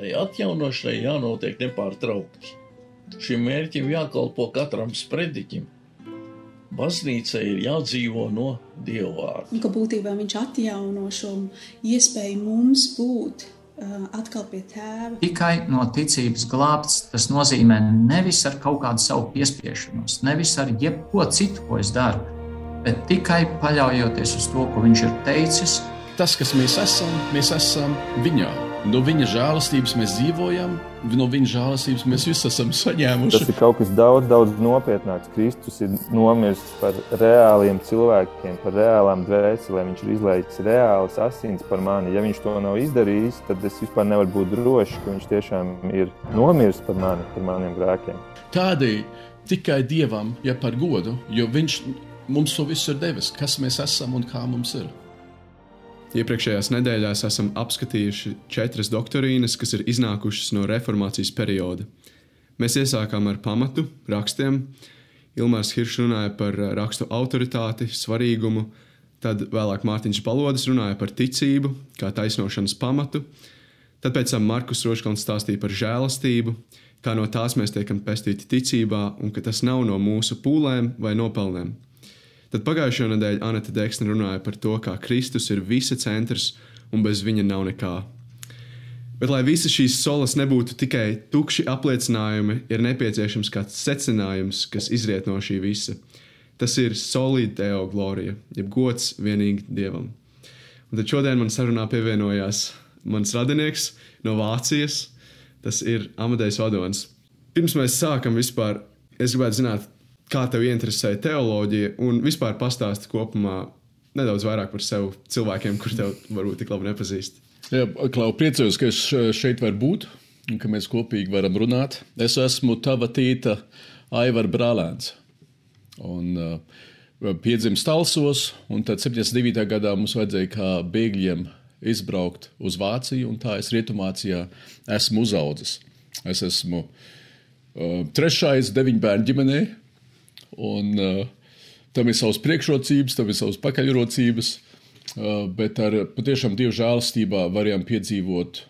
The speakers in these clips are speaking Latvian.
Tai atjaunošanai jānotiek nepārtraukti. Šim mērķim jākalpo katram sprediķim. Baznīca ir jādzīvo no Dieva vārda. Un ka būtībā viņš atjauno šo iespēju mums būt uh, atkal pie tēva. Tikai no ticības glābts, tas nozīmē nevis ar kaut kādu savu piespiešanos, nevis ar jebko citu, ko es daru, bet tikai paļaujoties uz to, ko viņš ir teicis. Tas, kas mēs esam, mēs esam viņā. No viņa žēlastības mēs dzīvojam, no viņa žēlastības mēs visi esam saņēmuši. Tas ir kaut kas daudz, daudz nopietnāks. Kristus ir nomiris par reāliem cilvēkiem, par reālām dvēselēm. Viņš ir izlaists reāls asins par mani. Ja viņš to nav izdarījis, tad es vispār nevaru būt drošs, ka viņš tiešām ir nomiris par mani, par maniem grēkiem. Tādēļ tikai Dievam, ja par godu, jo Viņš mums to visu ir devis, kas mēs esam un kā mums ir. Iepriekšējās nedēļās esam apskatījuši četras doktrīnas, kas ir iznākušas no reformācijas perioda. Mēs iesākām ar pamatu, rakstiem. Ilmārs Hiršs runāja par rakstu autoritāti, svarīgumu, tad vēlāk Mārtiņš Balodis runāja par ticību, kā taisnošanas pamatu. Tad pēc tam Markus Roškalns stāstīja par žēlastību, kā no tās mēs tiekam pestīti ticībā un ka tas nav no mūsu pūlēm vai nopelnēm. Tad pagājušo nedēļu Anita Deksne runāja par to, kā Kristus ir visa centrs un bez viņa nav nekā. Bet, lai visas šīs solas nebūtu tikai tukši apliecinājumi, ir nepieciešams kāds secinājums, kas izriet no šī visa. Tas ir solīta teo glorija, jeb gods vienīgi Dievam. Un tad šodien man sarunā pievienojās mans radinieks no Vācijas, tas ir Amadejs Vadons. Pirms mēs sākam vispār, es gribētu zināt, kā tev interesē teoloģija un vispār pastāsti kopumā nedaudz vairāk par sevi cilvēkiem, kuriem tev varbūt tik labi nepazīst. Jā, Klau, priecājos, ka es šeit varu būt un ka mēs kopīgi varam runāt. Es esmu tava tīta Aivar Brālēns. Un, uh, piedzimis Talsos, un tad 79. gadā mums vajadzēja kā bēgļiem izbraukt uz Vāciju, un tā es Rietumācijā esmu uzaudzis. Es esmu uh, trešais deviņu bērnu ģimenē, Un, uh, tam ir savas priekšrocības, tam ir savas pakaļrocības, uh, bet ar patiešām dievu žēlastībā varējām piedzīvot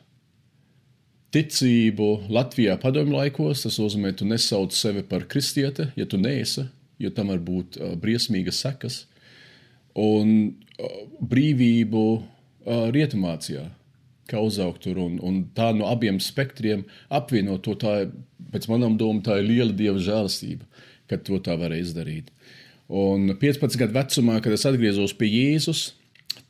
ticību Latvijā padomju laikos. Tas nozīmē, tu nesauc sevi par kristieti, ja tu neesi, jo tam var būt uh, briesmīgas sekas, un uh, brīvību uh, rietumācijā. Kā uzaugt tur, un, un tā no abiem spektriem apvienot to, tā, pēc manām domām, tā ir liela dieva žēlastība kad to tā varēja izdarīt. Un 15 gadu vecumā, kad es atgriezos pie Jēzus,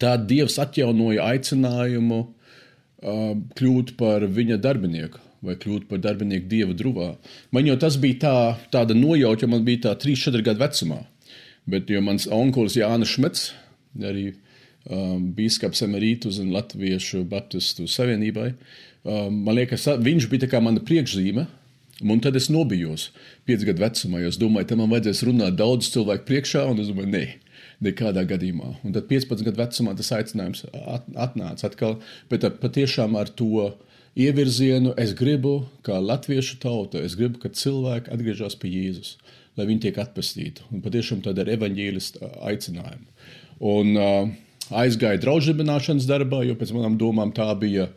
tad Dievs atjaunoja aicinājumu uh, kļūt par viņa darbinieku vai kļūt par darbinieku Dieva druvā. Man jau tas bija tā, tāda nojauta, jo man bija tā 3-4 gadu vecumā. Bet mans onkulis Jānis Šmets, arī um, biskups emerītus un Latviešu Baptistu savienībai, um, man liekas, viņš bija mana priekšzīme, Un tad es nobijos, pieci gadu vecumā, es domāju, ka man vajadzēs runāt daudz cilvēku priekšā, un es domāju, nē, nekādā gadījumā. Un tad 15 gadu vecumā tas aicinājums atnāca atkal, bet patiešām ar to ievirzienu es gribu, kā latviešu tauta, es gribu, ka cilvēki atgriežas pie Jēzus, lai viņi tiek atpestīti. Un patiešām tāda ir evaņģēlista aicinājuma. Un uh, aizgāja draudzīšanas darbā, jo pēc manām domām tā bija,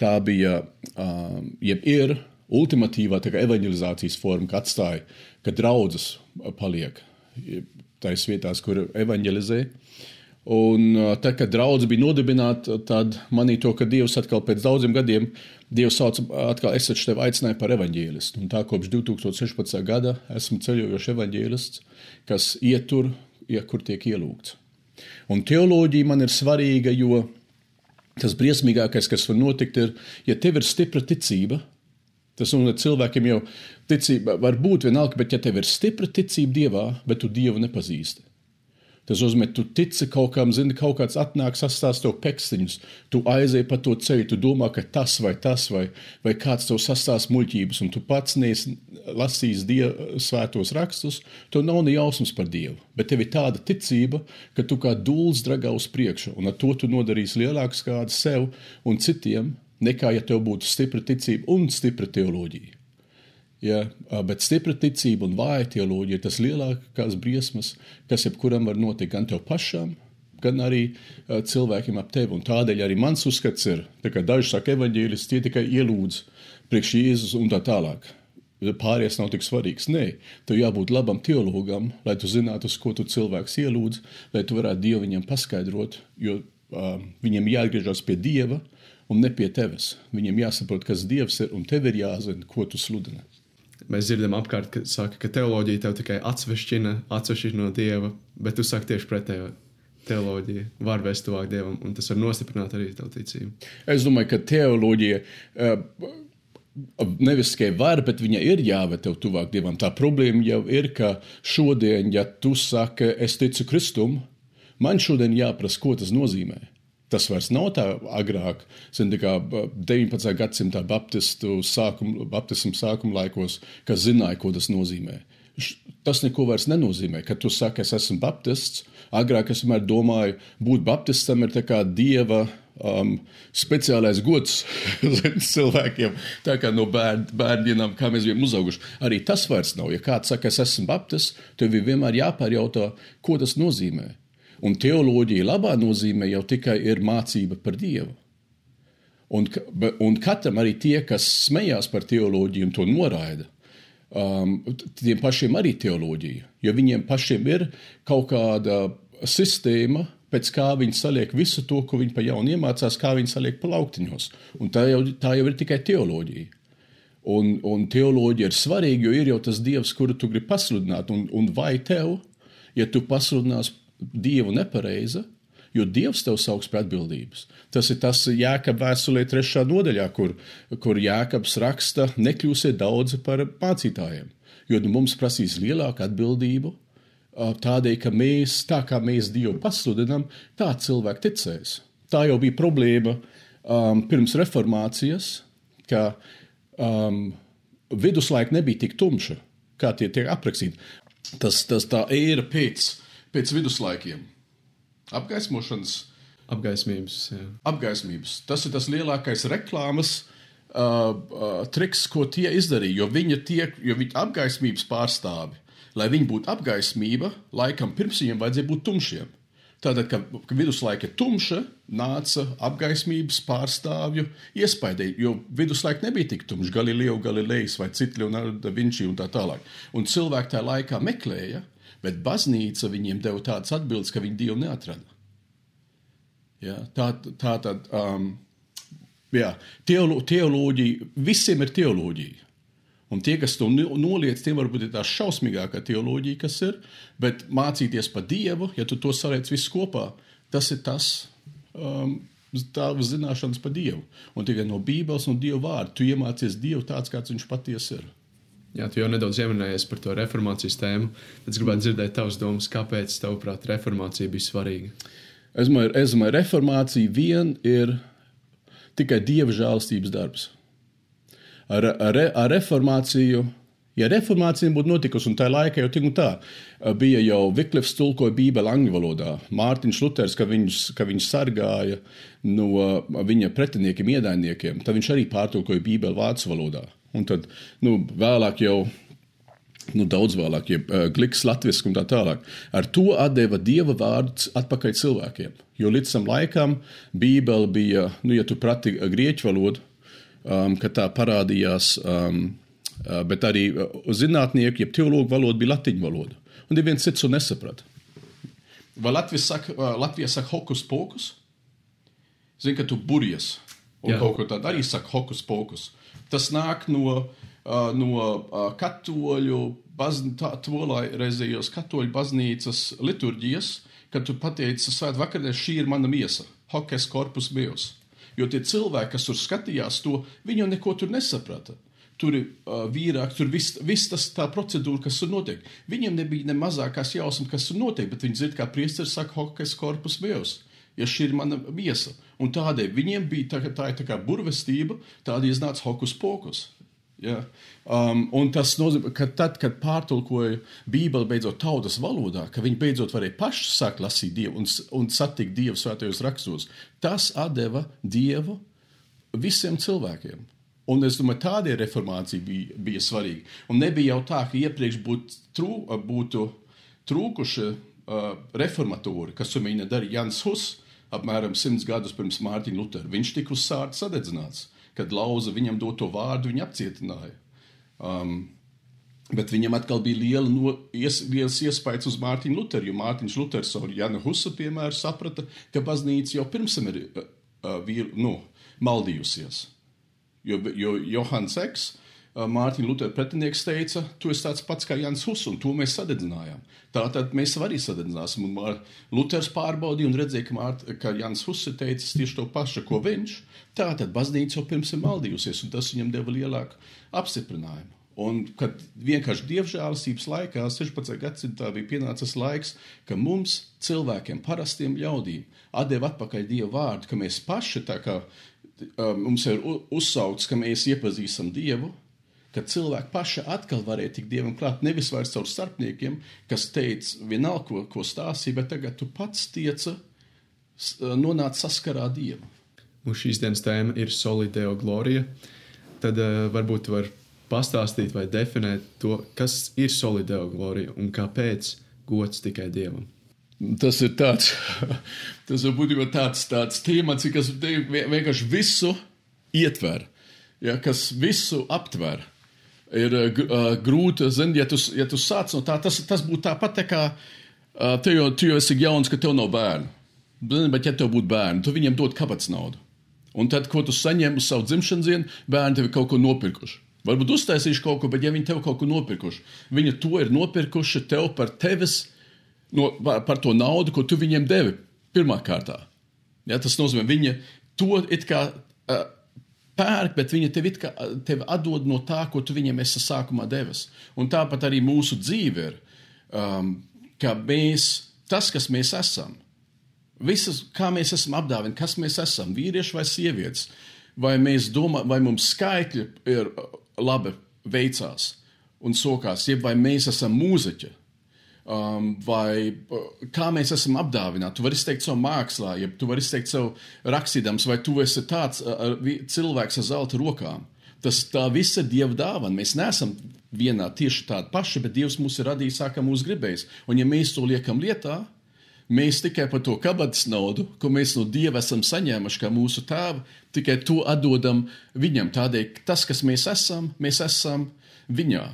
tā bija uh, jeb ir ultimatīvā evanģelizācijas forma, ka atstāja, ka draudzes paliek tajās vietās, kur evanģelizē. Un tad, kad draudzene bija nodibināta, tad manī to, ka Dievs atkal pēc daudziem gadiem, Dievs sauc atkal, es tevi aicināju par evanģēlistu. Un tā kopš 2016. gada esmu ceļojošs evanģēlists, kas ietur, ja kur tiek ielūgts. Un teoloģija man ir svarīga, jo tas briesmīgākais, kas var notikt, ir, ja tev ir stipra ticība, Tas un cilvēkiem jau ticība var būt vienalga, bet ja tev ir stipra ticība Dievā, bet tu Dievu nepazīsti. Tas nozīmē, tu tici kaut kam, zini, kaut kāds atnāk, sastāst tev pekstiņus, tu aizēji pa to ceļu, tu domā, ka tas vai tas vai, vai kāds tev sastāst muļķības, un tu pats neesi lasījis dievu svētos rakstus, tev nav ne jausmas par Dievu. Bet tev ir tāda ticība, ka tu kā dūls dragā uz priekšu, un ar to tu nodarīsi lielākas kādas sev un citiem, nekā ja tev būtu stipra ticība un stipra teoloģija. Ja, bet stipra ticība un vāja teoloģija ir tas lielākās briesmas, kas jebkuram var notikt gan tev pašam, gan arī uh, cilvēkiem ap tevi. Un tādēļ arī mans uzskats ir, ka daži saka, evaņģēlis tie tikai ielūdz priekš Jēzus un tā tālāk. Pārējais nav tik svarīgs. Nē, tev jābūt labam teologam, lai tu zinātu, uz ko tu cilvēks ielūdz, lai tu varētu Dievu viņam paskaidrot, jo uh, viņam jāatgriežas pie Dieva un ne pie tevis. Viņam jāsaprot, kas Dievs ir, un tev ir jāzina, ko tu sludini. Mēs dzirdam apkārt, ka, saka, ka teoloģija tev tikai atsvešķina, atsvešķina no Dieva, bet tu saki tieši pretējo teoloģija var vest tuvāk dievam, un tas var nostiprināt arī tavu ticību. Es domāju, ka teoloģija uh, nevis tikai var, bet viņa ir jāved tev tuvāk dievam. Tā problēma jau ir, ka šodien, ja tu saki, es ticu Kristum, man šodien jāprasa, ko tas nozīmē. Tas vairs nav tā agrāk, zin, tā kā 19. gadsimta baptistu sākuma, baptismu sākuma laikos, kas zināja, ko tas nozīmē. Tas neko vairs nenozīmē, ka tu saki, es esmu baptists. Agrāk es vienmēr domāju, būt baptistam ir kā dieva um, speciālais gods cilvēkiem, tā kā no bērn, bērniem, kā mēs bijām uzauguši. Arī tas vairs nav. Ja kāds saka, es esmu baptists, tev ir vienmēr jāpārjautā, ko tas nozīmē. Un teoloģija labā nozīmē jau tikai ir mācība par Dievu. Un, un katram arī tie, kas smējās par teoloģiju un to noraida, um, tiem pašiem arī teoloģija. Jo viņiem pašiem ir kaut kāda sistēma, pēc kā viņi saliek visu to, ko viņi pa jaunu iemācās, kā viņi saliek pa lauktiņos. Un tā jau, tā jau ir tikai teoloģija. Un, un teoloģija ir svarīga, jo ir jau tas dievs, kuru tu gribi pasludināt. Un, un vai tev, ja tu pasludināsi Dievu nepareiza, jo Dievs tev sauks pie atbildības. Tas ir tas Jēkabs vēstulē, trešā nodaļā, kur, kur Jēkabs raksta, nekļūsiet daudzi par mācītājiem, jo nu mums prasīs lielāku atbildību. Tādēļ, ka mēs, tā kā mēs Dievu pasludinām, tā cilvēki ticēs. Tā jau bija problēma um, pirms reformācijas, ka um, viduslaika nebija tik tumša, kā tie tiek aprakstīti. Tas, tas tā era pēc pēc viduslaikiem. Apgaismošanas. Apgaismības. Jā. Apgaismības. Tas ir tas lielākais reklāmas uh, uh, triks, ko tie izdarīja. Jo viņi tiek, jo viņi apgaismības pārstāvi, lai viņi būtu apgaismība, laikam pirms viņiem vajadzēja būt tumšiem. Tātad, kad, kad viduslaika tumša nāca apgaismības pārstāvju iespaidē, jo viduslaika nebija tik tumšs, Galileo, Galilejs vai citi Leonardo da Vinci un tā tālāk. Un cilvēki tajā laikā meklēja, Bet baznīca viņiem deva tādas atbildes, ka viņi Dievu neatrada. Ja, tā, tā tad, um, jā, teolo, teoloģija, visiem ir teoloģija. Un tie, kas to noliec, tiem varbūt ir tā šausmīgākā teoloģija, kas ir, bet mācīties par Dievu, ja tu to saliec visu kopā, tas ir tas, um, tavas zināšanas par Dievu. Un tikai no Bībeles un Dieva vārda tu iemācies Dievu tāds, kāds viņš patiesi ir. Jā, tu jau nedaudz ieminējies par to reformācijas tēmu. Es gribētu dzirdēt tavas domas, kāpēc, tavuprāt, reformācija bija svarīga. Es domāju, es domāju reformācija vien ir tikai dieva žēlastības darbs. Ar, ar, ar reformāciju, ja reformācija būtu notikusi, un tā laika jau tik un tā, bija jau Viklifs tulkoja Bībeli angļu valodā, Mārtiņš Luters, ka viņš, ka viņš sargāja no viņa pretiniekiem, ienaidniekiem, tad viņš arī pārtulkoja Bībeli vācu valodā. Un tad nu, vēlāk jau nu, daudz vēlāk, ja uh, gliks latviešu un tā tālāk. Ar to deva dieva vārds atpakaļ cilvēkiem. Jo līdz tam laikam Bībele bija, nu, ja tu prati grieķu valodu, um, ka tā parādījās, um, uh, bet arī uh, zinātnieki, jeb teologu valoda bija latiņu valoda. Un neviens cits to nesaprata. Vai Latvijas saka, uh, Latvijas saka hokus pokus? Zini, ka tu burjies. Un Jā. kaut ko tādu arī saka hokus pokus. Uh, Tas nāk no, uh, no uh, katoļu, toreizējos katoļu baznīcas liturģijas, kad tu pateici svēt vakarā, šī ir mana miesa, hokejs korpus bijos. Jo tie cilvēki, kas tur skatījās to, viņi jau neko tur nesaprata. Tur ir uh, vīrāk, tur viss vis tas tā procedūra, kas tur notiek. Viņiem nebija ne mazākās jausmas, kas tur notiek, bet viņi dzird, kā priesteris saka, hokejs korpus bijos ja šī ir mana miesa. Un tādēļ viņiem bija tā, tā, tā kā burvestība, tāda iznāca hokus pokus. Ja? Um, un tas nozīmē, ka tad, kad pārtulkoja Bībeli beidzot tautas valodā, ka viņi beidzot varēja paši sākt lasīt Dievu un, un satikt Dievu svētajos rakstos, tas deva Dievu visiem cilvēkiem. Un es domāju, tādēļ reformācija bija, bija svarīga. Un nebija jau tā, ka iepriekš būtu, trū, būtu trūkuši uh, reformatori, kas to mēģina darīt. Jans Hus, apmēram simts gadus pirms Mārtiņa Lutera, viņš tika uz sārta sadedzināts, kad lauza viņam doto vārdu, viņa apcietināja. Um, Bet viņam atkal bija liela no, ies, liels iespējas uz Mārtiņu Lutheru, jo Mārtiņš Luters ar Jana Husa piemēru saprata, ka baznīca jau pirms tam ir uh, uh, vīru, nu, maldījusies. Jo, jo Johans Eks, Mārtiņa Lutera pretinieks, teica, tu esi tāds pats kā Jans Hus, un to mēs sadedzinājām. Tātad mēs arī sadedzināsim. Un Luters pārbaudīja un redzēja, ka, Mārt, ka Jans Hus ir teicis tieši to pašu, ko viņš. Tātad baznīca jau pirms ir maldījusies, un tas viņam deva lielāku apstiprinājumu. Un kad vienkārši dievžēlastības laikā, 16. gadsimtā, bija pienācis laiks, ka mums, cilvēkiem, parastiem ļaudīm, atdeva atpakaļ dievu vārdu, ka mēs paši tā kā mums ir uzsaukts, ka mēs iepazīstam dievu, ka cilvēki paši atkal varēja tikt dievam klāt, nevis vairs caur starpniekiem, kas teica vienalga, ko, ko stāstīja, bet tagad tu pats tieca nonākt saskarā dievu. Mūsu šīs dienas tēma ir solideo glorija. Tad uh, varbūt var pastāstīt vai definēt to, kas ir solideo glorija un kāpēc gods tikai dievam. Tas ir tāds, tas var būt tāds, tāds tēmats, kas vienkārši visu ietver, ja, kas visu aptver. Ir uh, grūti, zin, ja tu, ja tu sāc no tā, tas, tas būtu tāpat tā kā uh, tu, jau, tu jau esi jauns, ka tev nav bērnu. Bet, ja tev būtu bērni, tu viņiem dod kabatas naudu. Un tad, ko tu saņem uz savu dzimšanas dienu, bērni tev ir kaut ko nopirkuši. Varbūt uztaisījuši kaut ko, bet ja viņi tev kaut ko nopirkuši, viņi to ir nopirkuši tev par tevis, no, par to naudu, ko tu viņiem devi pirmā kārtā. Ja, tas nozīmē, viņi to it kā uh, pērk, bet viņi tev, kā, tev atdod no tā, ko tu viņiem esi sākumā devis. Un tāpat arī mūsu dzīve ir, um, ka mēs, tas, kas mēs esam, visas, kā mēs esam apdāvināti, kas mēs esam, vīrieši vai sievietes, vai domājam, vai mums skaitļi ir labi veicās un sokās, jeb vai mēs esam mūziķi, um, vai uh, kā mēs esam apdāvināti. Tu vari izteikt savu mākslā, jeb tu vari izteikt savu rakstīdams, vai tu esi tāds uh, cilvēks ar zelta rokām. Tas tā visa ir Dieva dāvana. Mēs neesam vienā tieši tādi paši, bet Dievs mūs ir radījis, kā mūsu gribējis. Un ja mēs to liekam lietā, Mēs tikai par to kabatas naudu, ko mēs no Dieva esam saņēmuši, kā mūsu tēvu, tikai to atdodam viņam. Tādēļ tas, kas mēs esam, mēs esam viņā.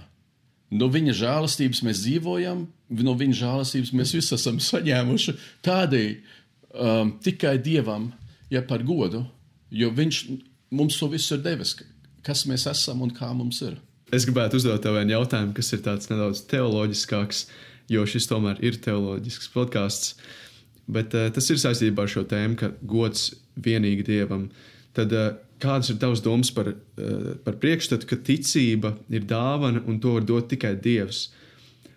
No viņa žēlastības mēs dzīvojam, no viņa žēlastības mēs visi esam saņēmuši. Tādēļ um, tikai Dievam ja par godu, jo Viņš mums to visu ir devis, kas mēs esam un kā mums ir. Es gribētu uzdot tev vienu jautājumu, kas ir tāds nedaudz teoloģiskāks. Jo šis tomēr ir teoloģisks podkāsts. Bet uh, tas ir saistībā ar šo tēmu, ka gods vienīgi dievam. Tad, uh, kādas ir tavas domas par, uh, par priekšstatu, ka ticība ir dāvana un to var dot tikai dievs?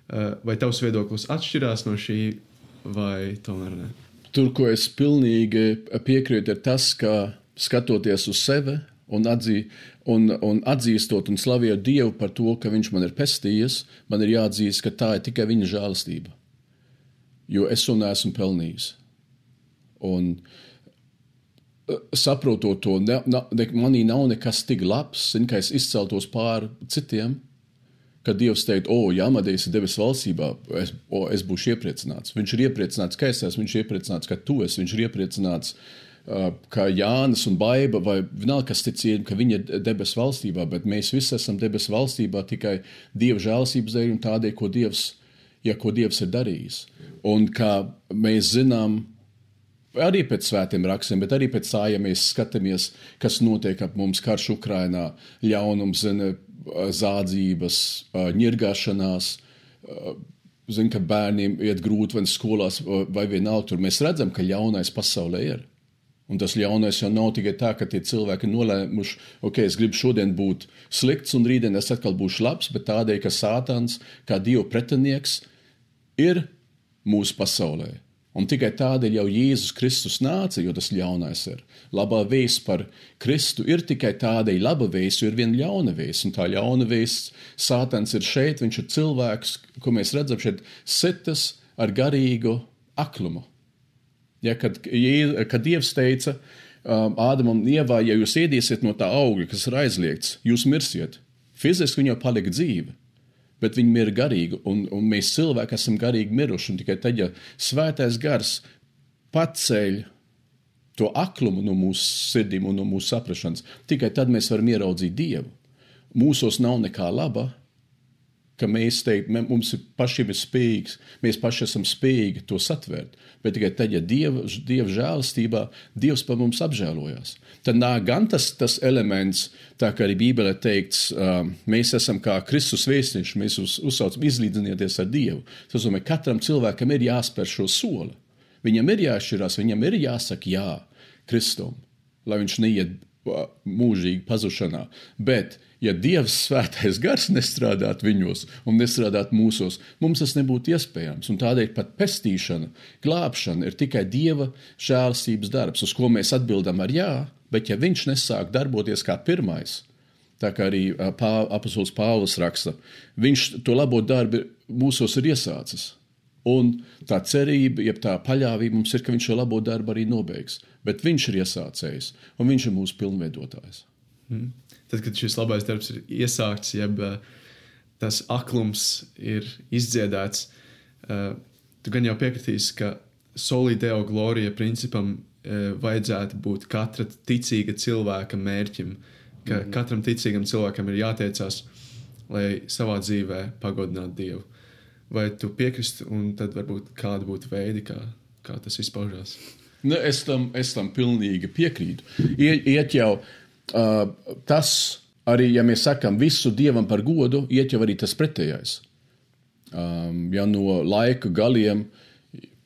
Uh, vai tavs viedoklis atšķirās no šī, vai tomēr ne? Tur, ko es pilnīgi piekrītu, ir tas, ka skatoties uz sevi un, atzī, un, un atzīstot un slavējot Dievu par to, ka Viņš man ir pestījies, man ir jāatzīst, ka tā ir tikai Viņa žēlastība. Jo es to neesmu pelnījis. Un e, saprotot to, ne, ne, manī nav nekas tik labs, zin, ka es izceltos pāri citiem. Kad Dievs teica, o, ja Amadejs ir devis valstībā, es, o, es būšu iepriecināts. Viņš ir iepriecināts, ka es esmu, viņš ir iepriecināts, ka tu esi, viņš ir iepriecināts, uh, ka Jānis un Baiba vai vienalga, kas ticīja, ka viņi ir debesu valstībā, bet mēs visi esam debesu valstībā tikai Dieva žēlsības dēļ un tādēļ, ko Dievs, ja, ko Dievs ir darījis. Un kā mēs zinām, arī pēc svētiem rakstiem, bet arī pēc tā, ja mēs skatāmies, kas notiek ap mums karš Ukrainā, ļaunums, zina, zādzības, ņirgāšanās, zina, ka bērniem iet grūti vai skolās vai vienalga tur, mēs redzam, ka ļaunais pasaulē ir. Un tas ļaunais jau nav tikai tā, ka tie cilvēki nolēmuši, ok, es gribu šodien būt slikts, un rītdien es atkal būšu labs, bet tādēļ, ka Sātans, kā Dieva pretinieks, ir mūsu pasaulē. Un tikai tādēļ jau Jēzus Kristus nāca, jo tas ļaunais ir. Labā vēsts par Kristu ir tikai tādēļ laba vēsts, jo ir viena ļauna vēsts. Un tā ļauna vēsts, Sātans ir šeit, viņš ir cilvēks, ko mēs redzam šeit, sitas ar garīgu aklumu. Ja, kad, kad Dievs teica um, Ādamam, Ievā, ja jūs ēdīsiet no tā auga, kas ir aizliegts, jūs mirsiet. Fiziski viņa palika dzīva, bet viņi ir garīgi, un, un mēs cilvēki esam garīgi miruši. Un tikai tad, ja svētais gars paceļ to aklumu no mūsu sirdīm un no mūsu saprašanas, tikai tad mēs varam ieraudzīt Dievu. Mūsos nav nekā laba, ka mēs teiktu, mums ir pašiem ir spējīgs, mēs paši esam spējīgi to satvert. Bet tikai tad, ja Dieva, dieva žēlastībā Dievs par mums apžēlojās, tad nāk gan tas, tas elements, tā kā arī Bībelē teikts, mēs esam kā Kristus vēstnieši, mēs uz, uzsaucam izlīdzinieties ar Dievu. Tas nozīmē, ka katram cilvēkam ir jāspēr šo soli. Viņam ir jāšķirās, viņam ir jāsaka jā Kristum, lai viņš neiet mūžīgi pazušanā. Bet, ja Dievs svētais gars nestrādātu viņos un nestrādātu mūsos, mums tas nebūtu iespējams. Un tādēļ pat pestīšana, glābšana ir tikai Dieva žēlstības darbs, uz ko mēs atbildam ar jā, bet ja viņš nesāk darboties kā pirmais, tā kā arī apustulis Pāvils raksta, viņš to labo darbu mūsos ir iesācis. Un tā cerība, jeb tā paļāvība mums ir, ka viņš šo labo darbu arī nobeigs. Bet viņš ir iesācējs un viņš ir mūsu pilnveidotājs. Mm. Tad, kad šis labais darbs ir iesākts, jeb uh, tas aklums ir izdziedāts, uh, tu gan jau piekritīsi, ka solideo glorija principam uh, vajadzētu būt katra ticīga cilvēka mērķim. Ka mm. katram ticīgam cilvēkam ir jātiecās, lai savā dzīvē pagodinātu Dievu. Vai tu piekristi, un tad varbūt kāda būtu veidi, kā, kā tas izpaužās? Ne, es, tam, es tam pilnīgi piekrītu. Iet, iet jau uh, tas, arī ja mēs sakām visu dievam par godu, iet jau arī tas pretējais. Um, ja no laika galiem,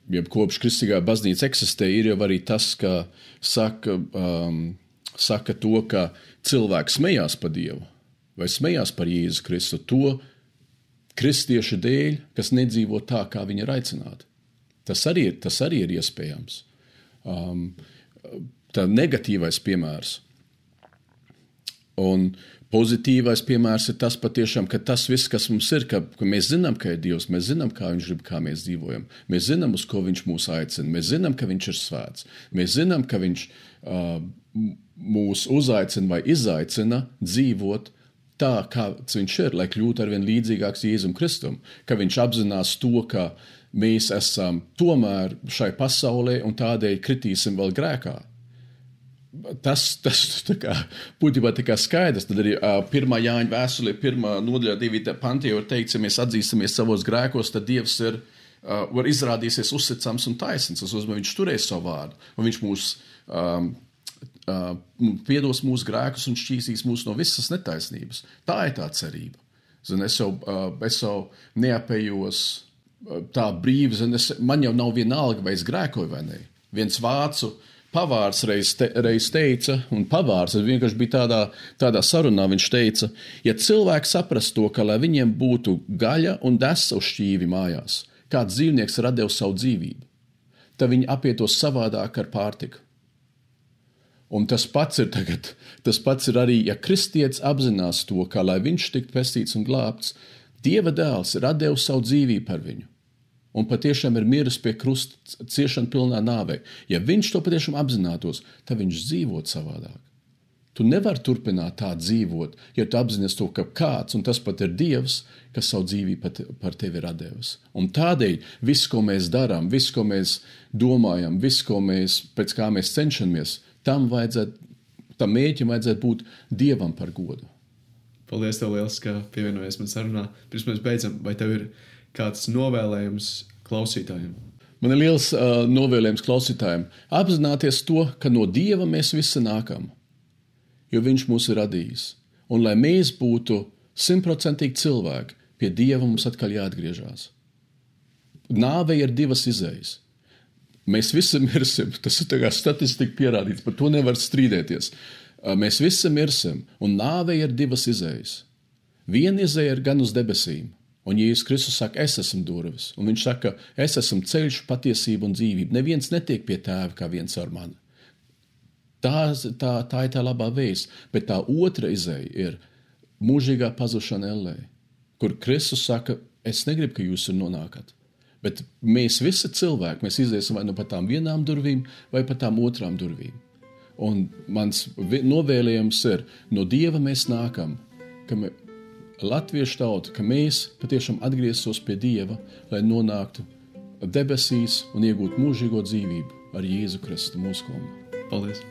jeb kopš kristīgā baznīca eksistē, ir jau arī tas, ka saka, um, saka to, ka cilvēks smējās par Dievu vai smējās par Jēzu Kristu. To kristiešu dēļ, kas nedzīvo tā, kā viņi ir aicināti. Tas arī ir, tas arī ir iespējams. Um, tā negatīvais piemērs. Un pozitīvais piemērs ir tas, patiešām, ka tas viss, kas mums ir, ka, ka mēs zinām, ka ir Dievs, mēs zinām, kā Viņš grib, kā mēs dzīvojam. Mēs zinām, uz ko Viņš mūs aicina. Mēs zinām, ka Viņš ir svēts. Mēs zinām, ka Viņš uh, mūs uzaicina vai izaicina dzīvot tā, kāds viņš ir, lai kļūtu ar vien līdzīgāks Jēzum Kristum, ka viņš apzinās to, ka mēs esam tomēr šai pasaulē un tādēļ kritīsim vēl grēkā. Tas, tas kā, būtībā ir skaidrs. Tad arī uh, pirmā Jāņa vēstulē, pirmā nodaļā, divi panti jau ir teikts, ja mēs atzīstamies savos grēkos, tad Dievs ir, uh, izrādīsies uzticams un taisns. Tas nozīmē, viņš turēs savu vārdu, un viņš mūs um, piedos mūsu grēkus un šķīsīs mūs no visas netaisnības. Tā ir tā cerība. Zin, es, jau, es jau neapējos tā brīvi, zin, es, man jau nav vienalga, vai es grēkoju vai nē. Viens vācu pavārs reiz, te, reiz teica, un pavārs vienkārši bija tādā, tādā sarunā, viņš teica, ja cilvēki saprast to, ka lai viņiem būtu gaļa un desa uz šķīvi mājās, kāds dzīvnieks devis savu dzīvību, tad viņi apietos savādāk ar pārtiku. Un tas pats ir tagad, tas pats ir arī, ja kristietis apzinās to, ka, lai viņš tiktu pestīts un glābts, Dieva dēls ir devis savu dzīvību par viņu. Un patiešām ir miris pie krusta ciešana pilnā nāvē. Ja viņš to patiešām apzinātos, tad viņš dzīvotu savādāk. Tu nevari turpināt tā dzīvot, ja tu apzinājies to, ka kāds, un tas pat ir Dievs, kas savu dzīvību par tevi ir devis. Un tādēļ viss, ko mēs darām, viss, ko mēs domājam, viss, ko mēs, pēc kā mēs cenšamies, tam vajadzētu, tam mēķim vajadzētu būt dievam par godu. Paldies, tev liels, ka pievienojies man sarunā. Pirms mēs beidzam, vai tev ir kāds novēlējums klausītājiem? Man ir liels uh, novēlējums klausītājiem. Apzināties to, ka no Dieva mēs visi nākam, jo Viņš mūs ir radījis. Un lai mēs būtu simtprocentīgi cilvēki, pie Dieva mums atkal jāatgriežas. Nāve ir divas izējas. Mēs visi mirsim. Tas ir statistika pierādīts, par to nevar strīdēties. Mēs visi mirsim, un nāve ir divas izējas. Viena izēja ir gan uz debesīm, un Jēzus Kristus saka, es esmu durvis, un viņš saka, es esmu ceļš, patiesība un dzīvība. Neviens netiek pie tēva kā viens ar mani. Tā, tā, tā ir tā labā vēsts, bet tā otra izēja ir mūžīgā pazušana ellē, kur Kristus saka, es negribu, ka jūs tur nonākat. Bet mēs visi cilvēki, mēs iziesim vai nu pa tām vienām durvīm, vai pa tām otrām durvīm. Un mans novēlējums ir, no Dieva mēs nākam, ka, me, latviešu tauta, ka mēs patiešām atgrieztos pie Dieva, lai nonāktu debesīs un iegūtu mūžīgo dzīvību ar Jēzu Kristu mūsu kungu. Paldies!